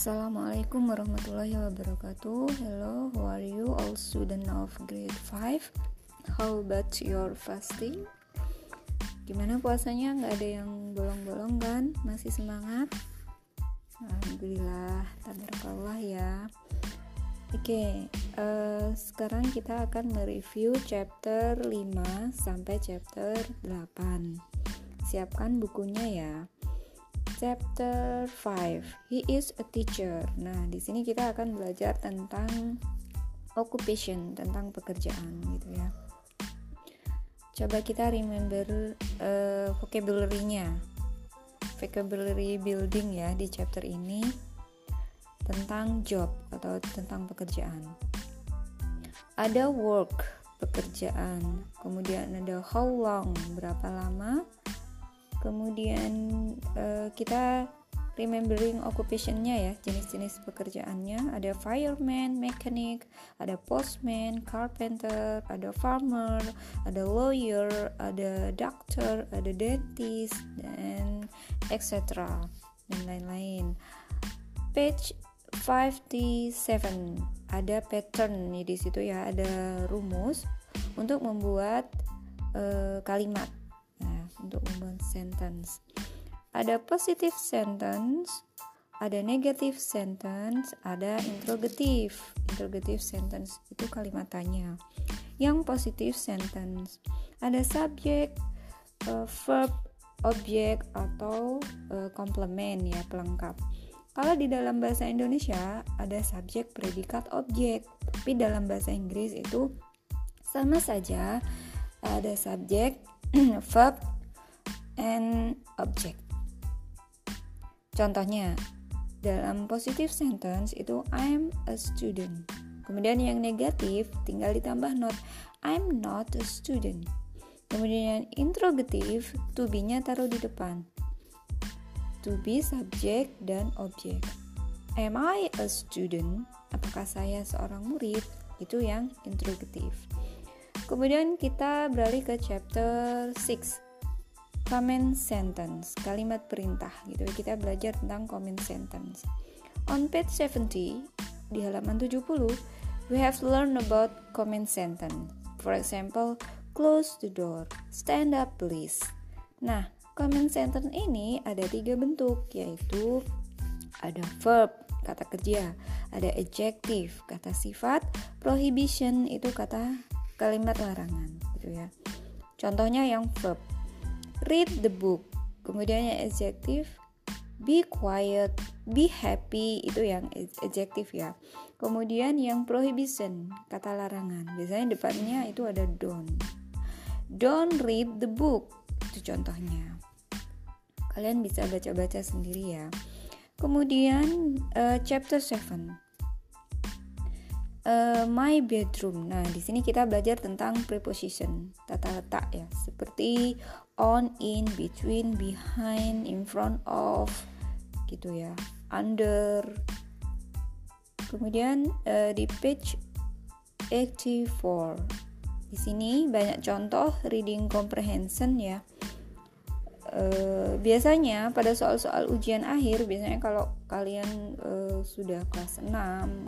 Assalamualaikum warahmatullahi wabarakatuh Hello, how are you all student of grade 5 How about your fasting? Gimana puasanya? Nggak ada yang bolong-bolong kan? Masih semangat? Alhamdulillah, tabarakallah ya Oke, okay, uh, eh, sekarang kita akan mereview chapter 5 sampai chapter 8 Siapkan bukunya ya Chapter 5. He is a teacher. Nah, di sini kita akan belajar tentang occupation, tentang pekerjaan gitu ya. Coba kita remember uh, vocabulary-nya. Vocabulary building ya di chapter ini tentang job atau tentang pekerjaan. Ada work, pekerjaan. Kemudian ada how long, berapa lama kemudian uh, kita remembering occupationnya ya jenis-jenis pekerjaannya. Ada fireman, mechanic, ada postman, carpenter, ada farmer, ada lawyer, ada doctor, ada dentist dan etc dan lain-lain. Page 57 ada pattern nih di situ ya ada rumus untuk membuat uh, kalimat untuk membuat sentence. Ada positive sentence, ada negative sentence, ada interrogative. Interrogative sentence itu kalimat tanya. Yang positive sentence ada subjek, uh, verb, objek atau uh, komplement ya pelengkap. Kalau di dalam bahasa Indonesia ada subjek, predikat, objek, tapi dalam bahasa Inggris itu sama saja ada subjek, verb, and object. Contohnya, dalam positive sentence itu I'm a student. Kemudian yang negatif tinggal ditambah not. I'm not a student. Kemudian yang interrogative, to be-nya taruh di depan. To be subject dan objek. Am I a student? Apakah saya seorang murid? Itu yang interrogative. Kemudian kita beralih ke chapter 6 Command sentence, kalimat perintah gitu. Kita belajar tentang command sentence. On page 70 di halaman 70, we have learned about command sentence. For example, close the door, stand up please. Nah, command sentence ini ada tiga bentuk, yaitu ada verb, kata kerja, ada adjective, kata sifat, prohibition itu kata kalimat larangan, gitu ya. Contohnya yang verb, read the book. Kemudian yang adjektif be quiet be happy itu yang adjektif ya. Kemudian yang prohibition kata larangan. Biasanya depannya itu ada don't. Don't read the book itu contohnya. Kalian bisa baca-baca sendiri ya. Kemudian uh, chapter 7 uh, my bedroom. Nah, di sini kita belajar tentang preposition, tata letak ya, seperti on, in, between, behind, in front of, gitu ya, under. Kemudian uh, di page 84. Di sini banyak contoh reading comprehension ya. Uh, biasanya pada soal-soal ujian akhir biasanya kalau kalian uh, sudah kelas 6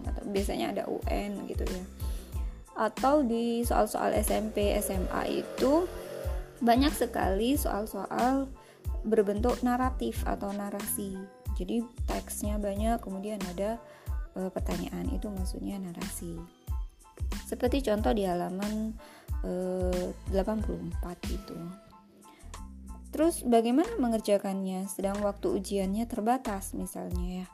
atau biasanya ada UN gitu ya atau di soal-soal SMP SMA itu banyak sekali soal-soal berbentuk naratif atau narasi jadi teksnya banyak kemudian ada uh, pertanyaan itu maksudnya narasi seperti contoh di halaman uh, 84 itu Terus bagaimana mengerjakannya sedang waktu ujiannya terbatas misalnya ya.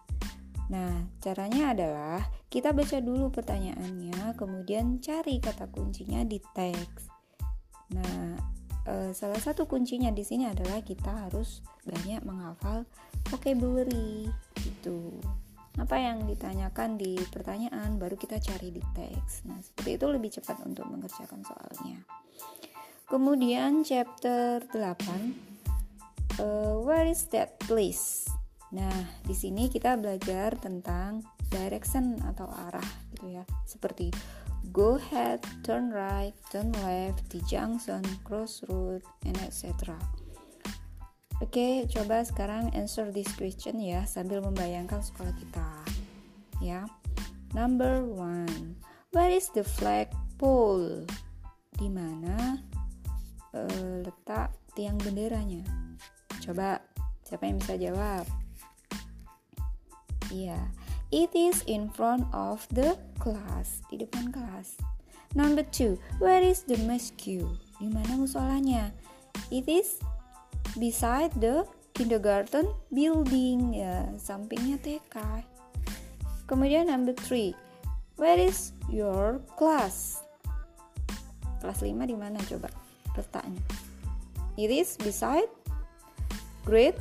Nah, caranya adalah kita baca dulu pertanyaannya, kemudian cari kata kuncinya di teks. Nah, e, salah satu kuncinya di sini adalah kita harus banyak menghafal vocabulary gitu. Apa yang ditanyakan di pertanyaan baru kita cari di teks. Nah, seperti itu lebih cepat untuk mengerjakan soalnya. Kemudian chapter 8 uh, eh, Where is that place? Nah, di sini kita belajar tentang direction atau arah gitu ya. Seperti go ahead, turn right, turn left, the junction, crossroad, and etc. Oke, coba sekarang answer this question ya sambil membayangkan sekolah kita. Ya. Number one, where is the flag pole? Di mana uh, letak tiang benderanya? Coba, siapa yang bisa jawab? Iya, it is in front of the class, di depan kelas. Number two, where is the mosque? Di mana musolanya? It is beside the kindergarten building ya sampingnya TK kemudian number three where is your class kelas 5 di mana coba letaknya it is beside grade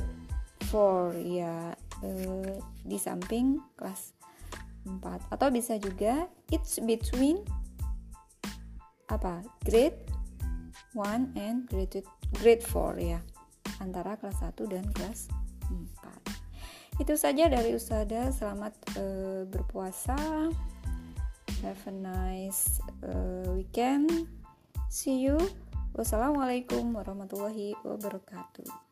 4 ya eh, di samping kelas 4 atau bisa juga it's between apa? Grade 1 and grade grade 4 ya. Antara kelas 1 dan kelas 4 itu saja dari Usada. Selamat uh, berpuasa. Have a nice uh, weekend. See you. Wassalamualaikum warahmatullahi wabarakatuh